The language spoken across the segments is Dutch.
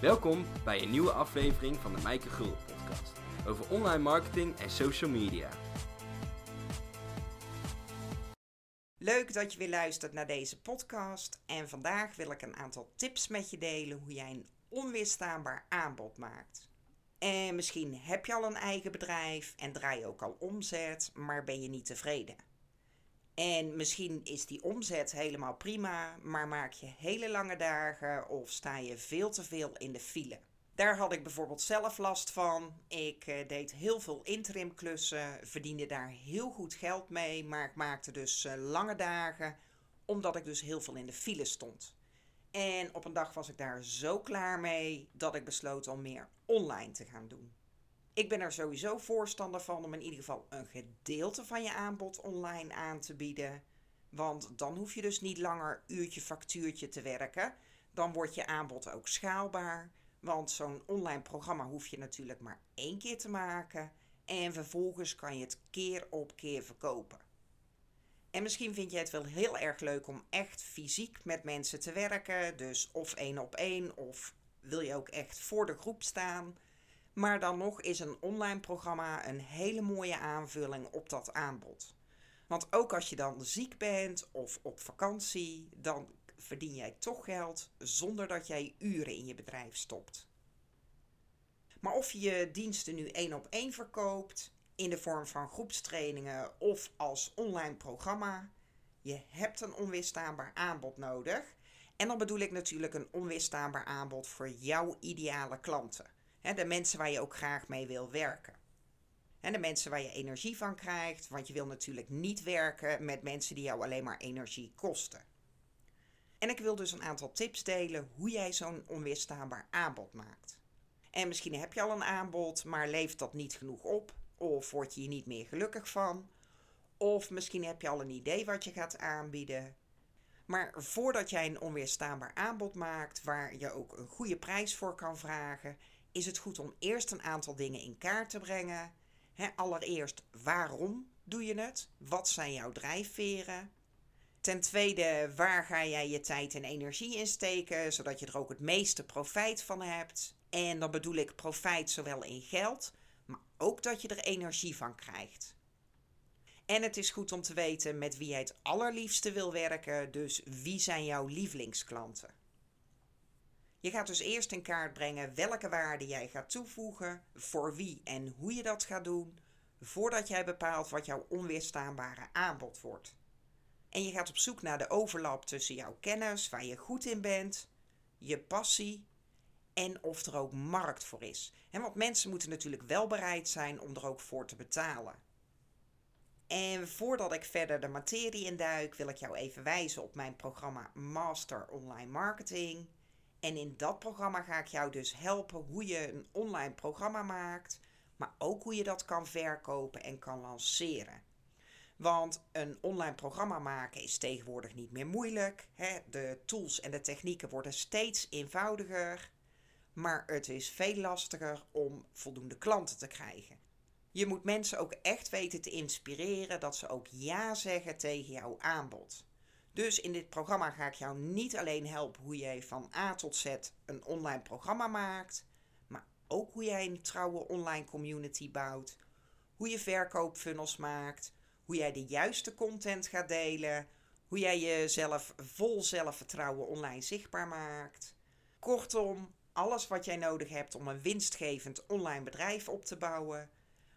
Welkom bij een nieuwe aflevering van de Mijke Gul podcast over online marketing en social media. Leuk dat je weer luistert naar deze podcast en vandaag wil ik een aantal tips met je delen hoe jij een onweerstaanbaar aanbod maakt. En misschien heb je al een eigen bedrijf en draai je ook al omzet, maar ben je niet tevreden. En misschien is die omzet helemaal prima, maar maak je hele lange dagen of sta je veel te veel in de file. Daar had ik bijvoorbeeld zelf last van. Ik eh, deed heel veel interim klussen, verdiende daar heel goed geld mee, maar ik maakte dus eh, lange dagen omdat ik dus heel veel in de file stond. En op een dag was ik daar zo klaar mee dat ik besloot om meer online te gaan doen. Ik ben er sowieso voorstander van om in ieder geval een gedeelte van je aanbod online aan te bieden. Want dan hoef je dus niet langer uurtje factuurtje te werken. Dan wordt je aanbod ook schaalbaar. Want zo'n online programma hoef je natuurlijk maar één keer te maken. En vervolgens kan je het keer op keer verkopen. En misschien vind je het wel heel erg leuk om echt fysiek met mensen te werken. Dus of één op één, of wil je ook echt voor de groep staan. Maar dan nog is een online programma een hele mooie aanvulling op dat aanbod. Want ook als je dan ziek bent of op vakantie, dan verdien jij toch geld zonder dat jij uren in je bedrijf stopt. Maar of je diensten nu één op één verkoopt, in de vorm van groepstrainingen of als online programma, je hebt een onweerstaanbaar aanbod nodig. En dan bedoel ik natuurlijk een onweerstaanbaar aanbod voor jouw ideale klanten. De mensen waar je ook graag mee wil werken. En de mensen waar je energie van krijgt, want je wil natuurlijk niet werken met mensen die jou alleen maar energie kosten. En ik wil dus een aantal tips delen hoe jij zo'n onweerstaanbaar aanbod maakt. En misschien heb je al een aanbod, maar leeft dat niet genoeg op, of word je hier niet meer gelukkig van, of misschien heb je al een idee wat je gaat aanbieden. Maar voordat jij een onweerstaanbaar aanbod maakt, waar je ook een goede prijs voor kan vragen, is het goed om eerst een aantal dingen in kaart te brengen. allereerst, waarom doe je het? Wat zijn jouw drijfveren? Ten tweede, waar ga jij je tijd en energie in steken, zodat je er ook het meeste profijt van hebt? En dan bedoel ik profijt zowel in geld, maar ook dat je er energie van krijgt. En het is goed om te weten met wie jij het allerliefste wil werken, dus wie zijn jouw lievelingsklanten? Je gaat dus eerst in kaart brengen welke waarde jij gaat toevoegen, voor wie en hoe je dat gaat doen, voordat jij bepaalt wat jouw onweerstaanbare aanbod wordt. En je gaat op zoek naar de overlap tussen jouw kennis, waar je goed in bent, je passie en of er ook markt voor is. want mensen moeten natuurlijk wel bereid zijn om er ook voor te betalen. En voordat ik verder de materie induik, wil ik jou even wijzen op mijn programma Master Online Marketing. En in dat programma ga ik jou dus helpen hoe je een online programma maakt, maar ook hoe je dat kan verkopen en kan lanceren. Want een online programma maken is tegenwoordig niet meer moeilijk. Hè? De tools en de technieken worden steeds eenvoudiger. Maar het is veel lastiger om voldoende klanten te krijgen. Je moet mensen ook echt weten te inspireren dat ze ook ja zeggen tegen jouw aanbod. Dus in dit programma ga ik jou niet alleen helpen hoe jij van A tot Z een online programma maakt, maar ook hoe jij een trouwe online community bouwt, hoe je verkoopfunnels maakt, hoe jij de juiste content gaat delen, hoe jij jezelf vol zelfvertrouwen online zichtbaar maakt. Kortom, alles wat jij nodig hebt om een winstgevend online bedrijf op te bouwen,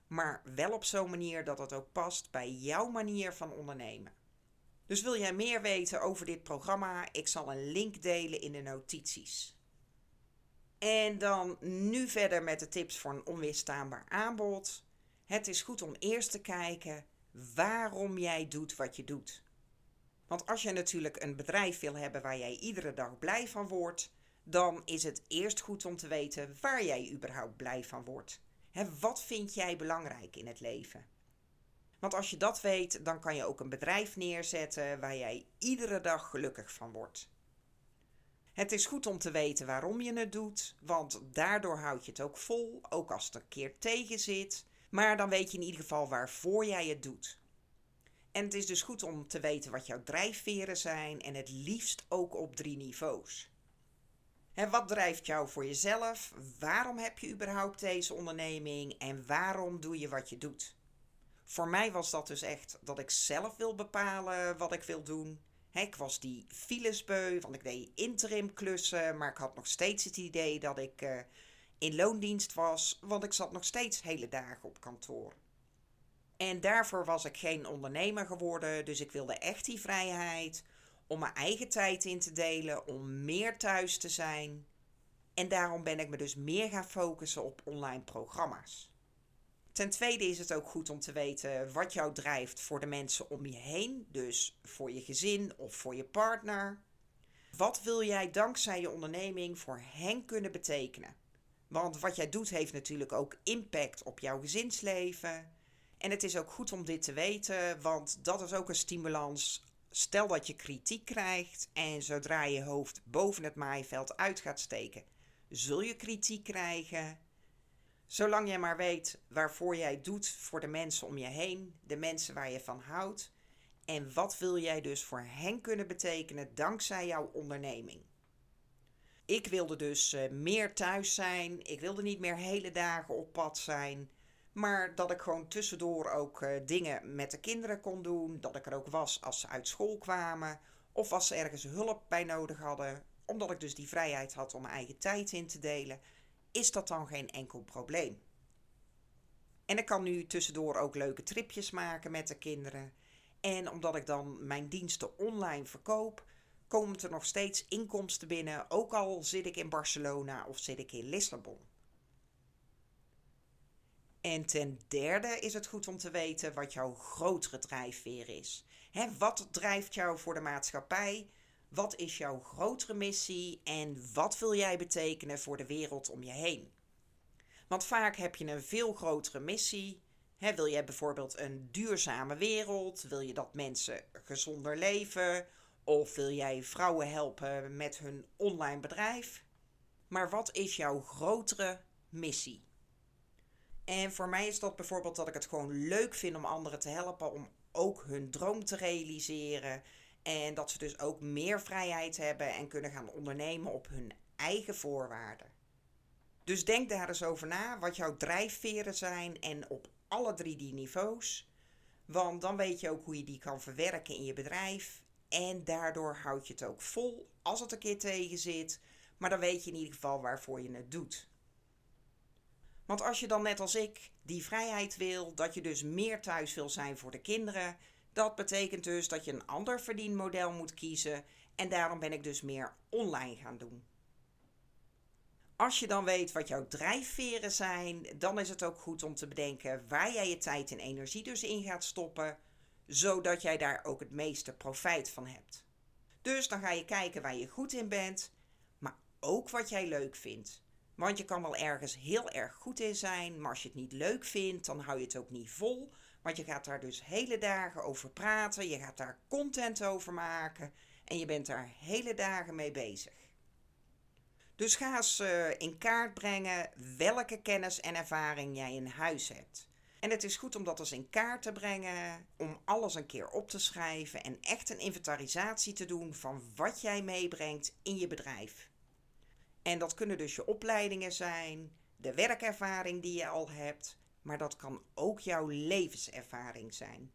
maar wel op zo'n manier dat het ook past bij jouw manier van ondernemen. Dus wil jij meer weten over dit programma? Ik zal een link delen in de notities. En dan nu verder met de tips voor een onweerstaanbaar aanbod. Het is goed om eerst te kijken waarom jij doet wat je doet. Want als je natuurlijk een bedrijf wil hebben waar jij iedere dag blij van wordt, dan is het eerst goed om te weten waar jij überhaupt blij van wordt. wat vind jij belangrijk in het leven? Want als je dat weet, dan kan je ook een bedrijf neerzetten waar jij iedere dag gelukkig van wordt. Het is goed om te weten waarom je het doet, want daardoor houd je het ook vol, ook als het een keer tegen zit. Maar dan weet je in ieder geval waarvoor jij het doet. En het is dus goed om te weten wat jouw drijfveren zijn en het liefst ook op drie niveaus. En wat drijft jou voor jezelf? Waarom heb je überhaupt deze onderneming en waarom doe je wat je doet? Voor mij was dat dus echt dat ik zelf wil bepalen wat ik wil doen. ik was die filesbeu, want ik deed interim klussen, maar ik had nog steeds het idee dat ik uh, in loondienst was, want ik zat nog steeds hele dagen op kantoor. En daarvoor was ik geen ondernemer geworden, dus ik wilde echt die vrijheid om mijn eigen tijd in te delen, om meer thuis te zijn. En daarom ben ik me dus meer gaan focussen op online programma's. Ten tweede is het ook goed om te weten wat jou drijft voor de mensen om je heen, dus voor je gezin of voor je partner. Wat wil jij dankzij je onderneming voor hen kunnen betekenen? Want wat jij doet heeft natuurlijk ook impact op jouw gezinsleven. En het is ook goed om dit te weten, want dat is ook een stimulans. Stel dat je kritiek krijgt en zodra je hoofd boven het maaiveld uit gaat steken, zul je kritiek krijgen. Zolang jij maar weet waarvoor jij doet voor de mensen om je heen, de mensen waar je van houdt. En wat wil jij dus voor hen kunnen betekenen dankzij jouw onderneming? Ik wilde dus uh, meer thuis zijn. Ik wilde niet meer hele dagen op pad zijn. Maar dat ik gewoon tussendoor ook uh, dingen met de kinderen kon doen. Dat ik er ook was als ze uit school kwamen. Of als ze ergens hulp bij nodig hadden. Omdat ik dus die vrijheid had om mijn eigen tijd in te delen. Is dat dan geen enkel probleem? En ik kan nu tussendoor ook leuke tripjes maken met de kinderen. En omdat ik dan mijn diensten online verkoop, komen er nog steeds inkomsten binnen, ook al zit ik in Barcelona of zit ik in Lissabon. En ten derde is het goed om te weten wat jouw grotere drijfveer is. wat drijft jou voor de maatschappij? Wat is jouw grotere missie en wat wil jij betekenen voor de wereld om je heen? Want vaak heb je een veel grotere missie. wil jij bijvoorbeeld een duurzame wereld? Wil je dat mensen gezonder leven? Of wil jij vrouwen helpen met hun online bedrijf? Maar wat is jouw grotere missie? En voor mij is dat bijvoorbeeld dat ik het gewoon leuk vind om anderen te helpen om ook hun droom te realiseren. En dat ze dus ook meer vrijheid hebben en kunnen gaan ondernemen op hun eigen voorwaarden. Dus denk daar eens over na wat jouw drijfveren zijn en op alle drie die niveaus. Want dan weet je ook hoe je die kan verwerken in je bedrijf en daardoor houd je het ook vol als het een keer tegen zit. Maar dan weet je in ieder geval waarvoor je het doet. Want als je dan net als ik die vrijheid wil, dat je dus meer thuis wil zijn voor de kinderen, dat betekent dus dat je een ander verdienmodel moet kiezen en daarom ben ik dus meer online gaan doen. Als je dan weet wat jouw drijfveren zijn, dan is het ook goed om te bedenken waar jij je tijd en energie dus in gaat stoppen, zodat jij daar ook het meeste profijt van hebt. Dus dan ga je kijken waar je goed in bent, maar ook wat jij leuk vindt. Want je kan wel ergens heel erg goed in zijn, maar als je het niet leuk vindt, dan hou je het ook niet vol. Want je gaat daar dus hele dagen over praten, je gaat daar content over maken en je bent daar hele dagen mee bezig. Dus ga eens uh, in kaart brengen welke kennis en ervaring jij in huis hebt. En het is goed om dat eens in kaart te brengen, om alles een keer op te schrijven en echt een inventarisatie te doen van wat jij meebrengt in je bedrijf. En dat kunnen dus je opleidingen zijn, de werkervaring die je al hebt, maar dat kan ook jouw levenservaring zijn.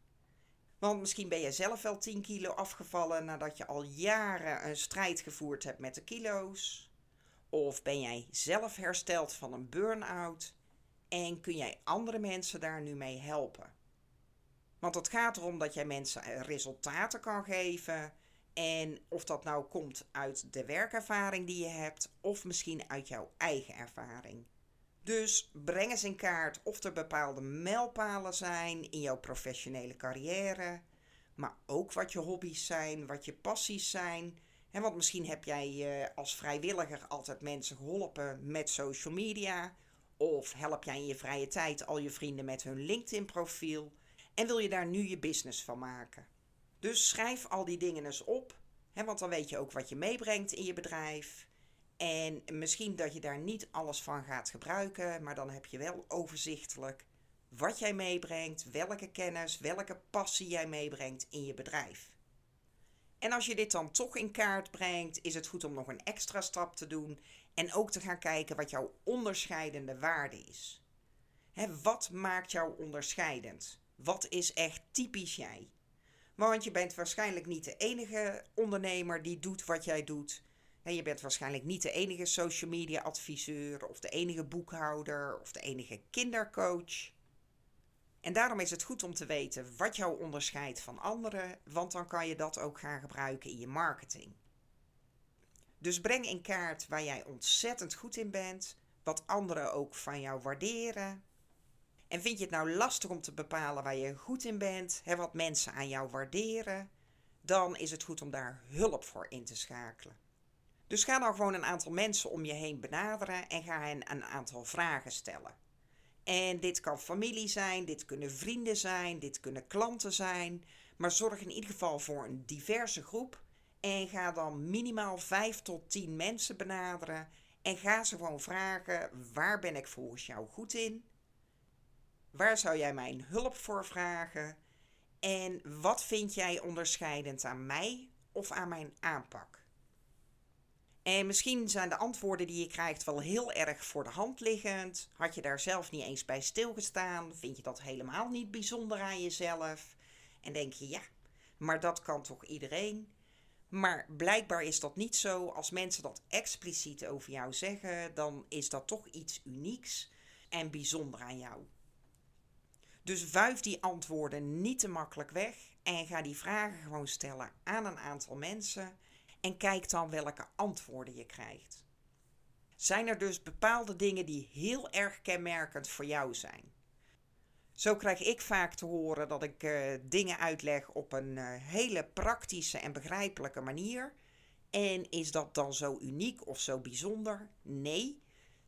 Want misschien ben je zelf wel 10 kilo afgevallen nadat je al jaren een strijd gevoerd hebt met de kilo's. Of ben jij zelf hersteld van een burn-out en kun jij andere mensen daar nu mee helpen? Want het gaat erom dat jij mensen resultaten kan geven. En of dat nou komt uit de werkervaring die je hebt, of misschien uit jouw eigen ervaring. Dus breng eens in kaart of er bepaalde mijlpalen zijn in jouw professionele carrière. Maar ook wat je hobby's zijn, wat je passies zijn. En want misschien heb jij uh, als vrijwilliger altijd mensen geholpen met social media. Of help jij in je vrije tijd al je vrienden met hun LinkedIn-profiel en wil je daar nu je business van maken? Dus schrijf al die dingen eens op, hè, want dan weet je ook wat je meebrengt in je bedrijf. En misschien dat je daar niet alles van gaat gebruiken, maar dan heb je wel overzichtelijk wat jij meebrengt, welke kennis, welke passie jij meebrengt in je bedrijf. En als je dit dan toch in kaart brengt, is het goed om nog een extra stap te doen en ook te gaan kijken wat jouw onderscheidende waarde is. Hè, wat maakt jou onderscheidend? Wat is echt typisch jij? Want je bent waarschijnlijk niet de enige ondernemer die doet wat jij doet. Je bent waarschijnlijk niet de enige social media adviseur of de enige boekhouder of de enige kindercoach. En daarom is het goed om te weten wat jou onderscheidt van anderen, want dan kan je dat ook gaan gebruiken in je marketing. Dus breng in kaart waar jij ontzettend goed in bent, wat anderen ook van jou waarderen. En vind je het nou lastig om te bepalen waar je goed in bent, hè, wat mensen aan jou waarderen, dan is het goed om daar hulp voor in te schakelen. Dus ga dan gewoon een aantal mensen om je heen benaderen en ga hen een aantal vragen stellen. En dit kan familie zijn, dit kunnen vrienden zijn, dit kunnen klanten zijn. Maar zorg in ieder geval voor een diverse groep. En ga dan minimaal 5 tot 10 mensen benaderen. En ga ze gewoon vragen: waar ben ik volgens jou goed in? Waar zou jij mijn hulp voor vragen? En wat vind jij onderscheidend aan mij of aan mijn aanpak? En misschien zijn de antwoorden die je krijgt wel heel erg voor de hand liggend. Had je daar zelf niet eens bij stilgestaan? Vind je dat helemaal niet bijzonder aan jezelf? En denk je, ja, maar dat kan toch iedereen? Maar blijkbaar is dat niet zo. Als mensen dat expliciet over jou zeggen, dan is dat toch iets unieks en bijzonder aan jou. Dus wuif die antwoorden niet te makkelijk weg en ga die vragen gewoon stellen aan een aantal mensen en kijk dan welke antwoorden je krijgt. Zijn er dus bepaalde dingen die heel erg kenmerkend voor jou zijn? Zo krijg ik vaak te horen dat ik uh, dingen uitleg op een uh, hele praktische en begrijpelijke manier. En is dat dan zo uniek of zo bijzonder? Nee.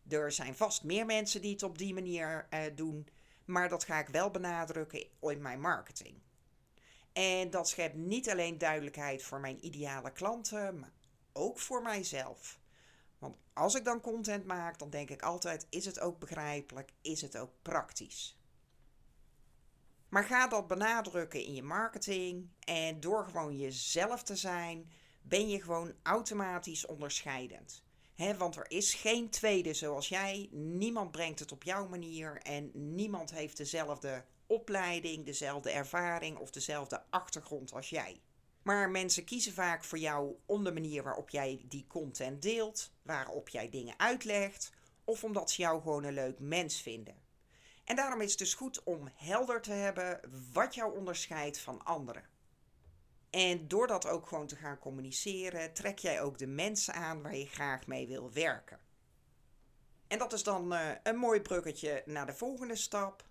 Er zijn vast meer mensen die het op die manier uh, doen, maar dat ga ik wel benadrukken in mijn marketing. En dat schept niet alleen duidelijkheid voor mijn ideale klanten, maar ook voor mijzelf. Want als ik dan content maak, dan denk ik altijd: is het ook begrijpelijk? Is het ook praktisch? Maar ga dat benadrukken in je marketing en door gewoon jezelf te zijn, ben je gewoon automatisch onderscheidend. He, want er is geen tweede zoals jij. Niemand brengt het op jouw manier en niemand heeft dezelfde opleiding, dezelfde ervaring of dezelfde achtergrond als jij. Maar mensen kiezen vaak voor jou om de manier waarop jij die content deelt, waarop jij dingen uitlegt, of omdat ze jou gewoon een leuk mens vinden. En daarom is het dus goed om helder te hebben wat jou onderscheidt van anderen. En door dat ook gewoon te gaan communiceren, trek jij ook de mensen aan waar je graag mee wil werken. En dat is dan uh, een mooi bruggetje naar de volgende stap.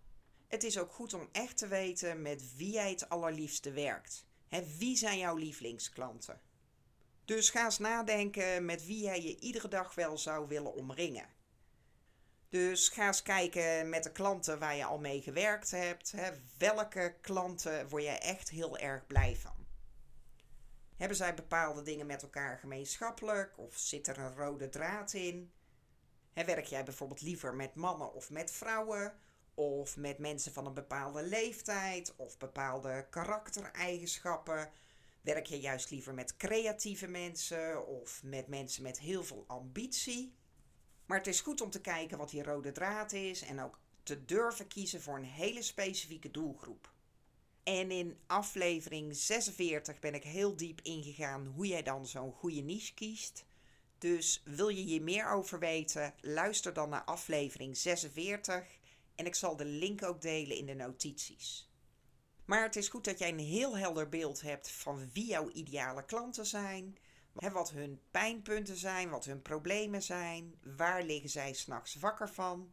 Het is ook goed om echt te weten met wie jij het allerliefste werkt. wie zijn jouw lievelingsklanten? Dus ga eens nadenken met wie jij je iedere dag wel zou willen omringen. Dus ga eens kijken met de klanten waar je al mee gewerkt hebt. welke klanten word jij echt heel erg blij van? Hebben zij bepaalde dingen met elkaar gemeenschappelijk of zit er een rode draad in? werk jij bijvoorbeeld liever met mannen of met vrouwen? Of met mensen van een bepaalde leeftijd of bepaalde karaktereigenschappen? Werk je juist liever met creatieve mensen of met mensen met heel veel ambitie? Maar het is goed om te kijken wat die rode draad is en ook te durven kiezen voor een hele specifieke doelgroep. En in aflevering 46 ben ik heel diep ingegaan hoe jij dan zo'n goede niche kiest. Dus wil je hier meer over weten, luister dan naar aflevering 46 en ik zal de link ook delen in de notities. Maar het is goed dat jij een heel helder beeld hebt van wie jouw ideale klanten zijn, wat hun pijnpunten zijn, wat hun problemen zijn, waar liggen zij s'nachts wakker van,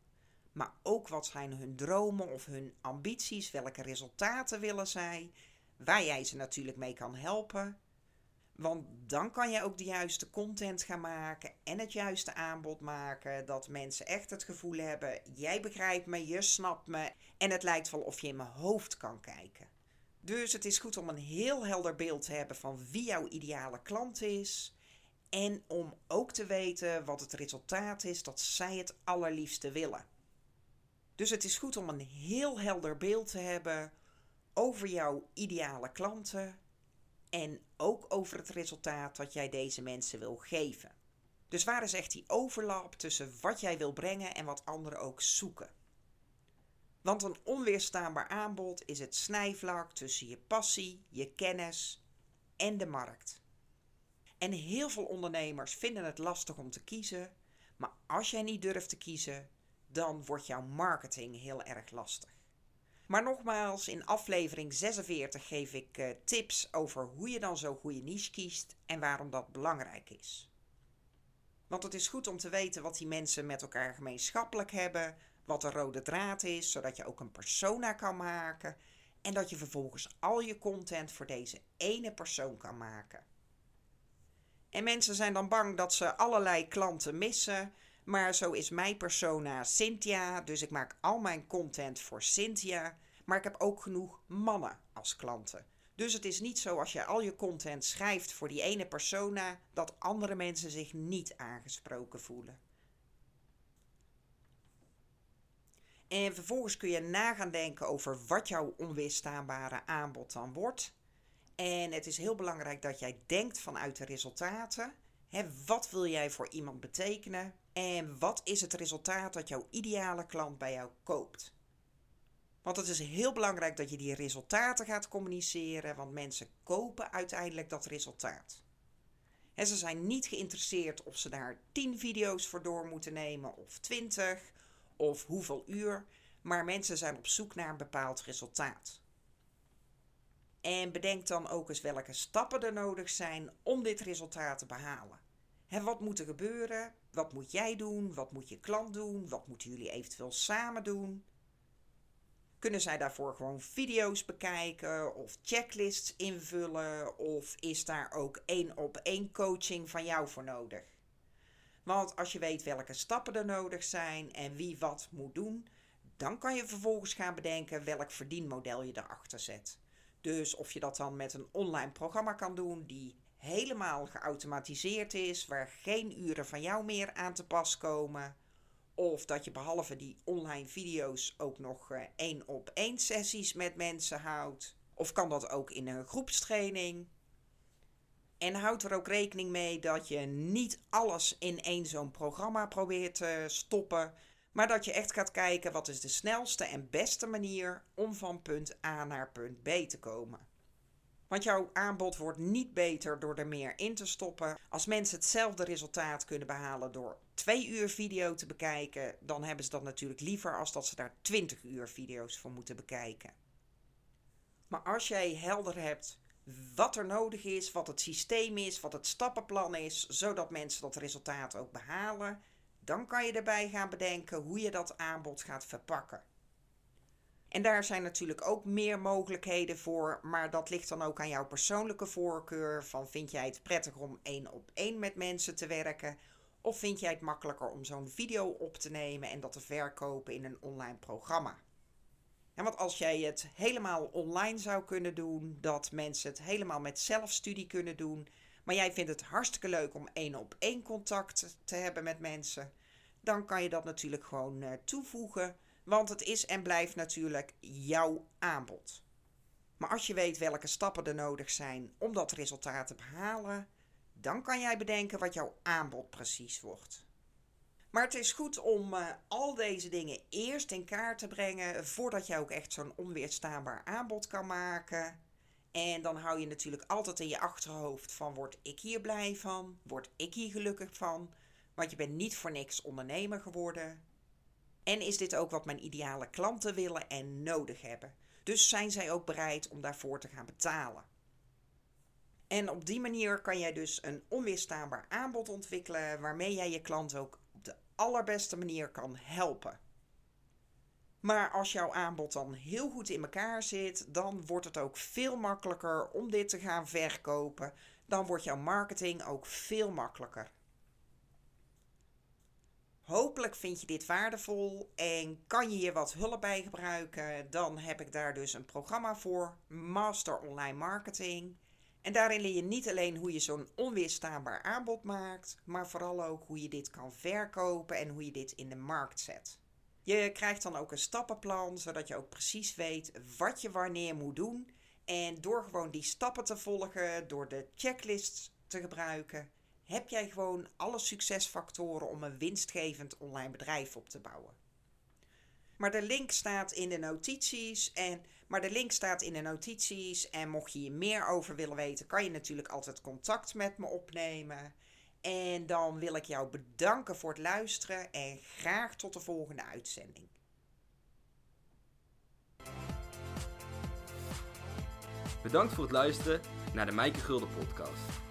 maar ook wat zijn hun dromen of hun ambities, welke resultaten willen zij, waar jij ze natuurlijk mee kan helpen want dan kan je ook de juiste content gaan maken en het juiste aanbod maken. Dat mensen echt het gevoel hebben: jij begrijpt me, je snapt me. En het lijkt wel of je in mijn hoofd kan kijken. Dus het is goed om een heel helder beeld te hebben van wie jouw ideale klant is. En om ook te weten wat het resultaat is dat zij het allerliefste willen. Dus het is goed om een heel helder beeld te hebben over jouw ideale klanten En ook over het resultaat dat jij deze mensen wil geven. Dus waar is echt die overlap tussen wat jij wil brengen en wat anderen ook zoeken? Want een onweerstaanbaar aanbod is het snijvlak tussen je passie, je kennis en de markt. En heel veel ondernemers vinden het lastig om te kiezen, maar als jij niet durft te kiezen, dan wordt jouw marketing heel erg lastig. Maar nogmaals, in aflevering 46 geef ik uh, tips over hoe je dan zo'n goede niche kiest en waarom dat belangrijk is. Want het is goed om te weten wat die mensen met elkaar gemeenschappelijk hebben, wat de rode draad is, zodat je ook een persona kan maken en dat je vervolgens al je content voor deze ene persoon kan maken. En mensen zijn dan bang dat ze allerlei klanten missen, maar zo is mijn persona Cynthia, dus ik maak al mijn content voor Cynthia, maar ik heb ook genoeg mannen als klanten. Dus het is niet zo als je al je content schrijft voor die ene persona dat andere mensen zich niet aangesproken voelen. En vervolgens kun je na gaan denken over wat jouw onweerstaanbare aanbod dan wordt. En het is heel belangrijk dat jij denkt vanuit de resultaten. wat wil jij voor iemand betekenen? En wat is het resultaat dat jouw ideale klant bij jou koopt? Want het is heel belangrijk dat je die resultaten gaat communiceren, want mensen kopen uiteindelijk dat resultaat. En ze zijn niet geïnteresseerd of ze daar 10 video's voor door moeten nemen of 20 of hoeveel uur, maar mensen zijn op zoek naar een bepaald resultaat. En bedenk dan ook eens welke stappen er nodig zijn om dit resultaat te behalen. En wat moet er gebeuren? Wat moet jij doen? Wat moet je klant doen? Wat moeten jullie eventueel samen doen? Kunnen zij daarvoor gewoon video's bekijken of checklists invullen? Of is daar ook één op één coaching van jou voor nodig? Want als je weet welke stappen er nodig zijn en wie wat moet doen, dan kan je vervolgens gaan bedenken welk verdienmodel je erachter zet. Dus of je dat dan met een online programma kan doen die helemaal geautomatiseerd is, waar geen uren van jou meer aan te pas komen. Of dat je behalve die online video's ook nog uh, één op één sessies met mensen houdt. Of kan dat ook in een groepstraining? En houd er ook rekening mee dat je niet alles in één zo'n programma probeert te stoppen. Maar dat je echt gaat kijken wat is de snelste en beste manier om van punt A naar punt B te komen. Want jouw aanbod wordt niet beter door er meer in te stoppen. Als mensen hetzelfde resultaat kunnen behalen door twee uur video te bekijken, dan hebben ze dat natuurlijk liever als dat ze daar 20 uur video's voor moeten bekijken. Maar als jij helder hebt wat er nodig is, wat het systeem is, wat het stappenplan is, zodat mensen dat resultaat ook behalen, dan kan je erbij gaan bedenken hoe je dat aanbod gaat verpakken. En daar zijn natuurlijk ook meer mogelijkheden voor, maar dat ligt dan ook aan jouw persoonlijke voorkeur. Van vind jij het prettig om één op één met mensen te werken? Of vind jij het makkelijker om zo'n video op te nemen en dat te verkopen in een online programma? En want als jij het helemaal online zou kunnen doen, dat mensen het helemaal met zelfstudie kunnen doen, maar jij vindt het hartstikke leuk om één op één contact te hebben met mensen, dan kan je dat natuurlijk gewoon uh, toevoegen want het is en blijft natuurlijk jouw aanbod. Maar als je weet welke stappen er nodig zijn om dat resultaat te behalen, dan kan jij bedenken wat jouw aanbod precies wordt. Maar het is goed om uh, al deze dingen eerst in kaart te brengen voordat je ook echt zo'n onweerstaanbaar aanbod kan maken. En dan hou je natuurlijk altijd in je achterhoofd van word ik hier blij van? Word ik hier gelukkig van? Want je bent niet voor niks ondernemer geworden. En is dit ook wat mijn ideale klanten willen en nodig hebben? Dus zijn zij ook bereid om daarvoor te gaan betalen? En op die manier kan jij dus een onweerstaanbaar aanbod ontwikkelen waarmee jij je klant ook op de allerbeste manier kan helpen. Maar als jouw aanbod dan heel goed in elkaar zit, dan wordt het ook veel makkelijker om dit te gaan verkopen. Dan wordt jouw marketing ook veel makkelijker. Hopelijk vind je dit waardevol en kan je hier wat hulp bij gebruiken. Dan heb ik daar dus een programma voor, Master Online Marketing. En daarin leer je niet alleen hoe je zo'n onweerstaanbaar aanbod maakt, maar vooral ook hoe je dit kan verkopen en hoe je dit in de markt zet. Je krijgt dan ook een stappenplan, zodat je ook precies weet wat je wanneer moet doen En door gewoon die stappen te volgen, door de checklist te gebruiken, heb jij gewoon alle succesfactoren om een winstgevend online bedrijf op te bouwen. Maar de link staat in de notities en maar de link staat in de notities en mocht je hier meer over willen weten, kan je natuurlijk altijd contact met me opnemen. En dan wil ik jou bedanken voor het luisteren en graag tot de volgende uitzending. Bedankt voor het luisteren naar de Mijke Gulden podcast.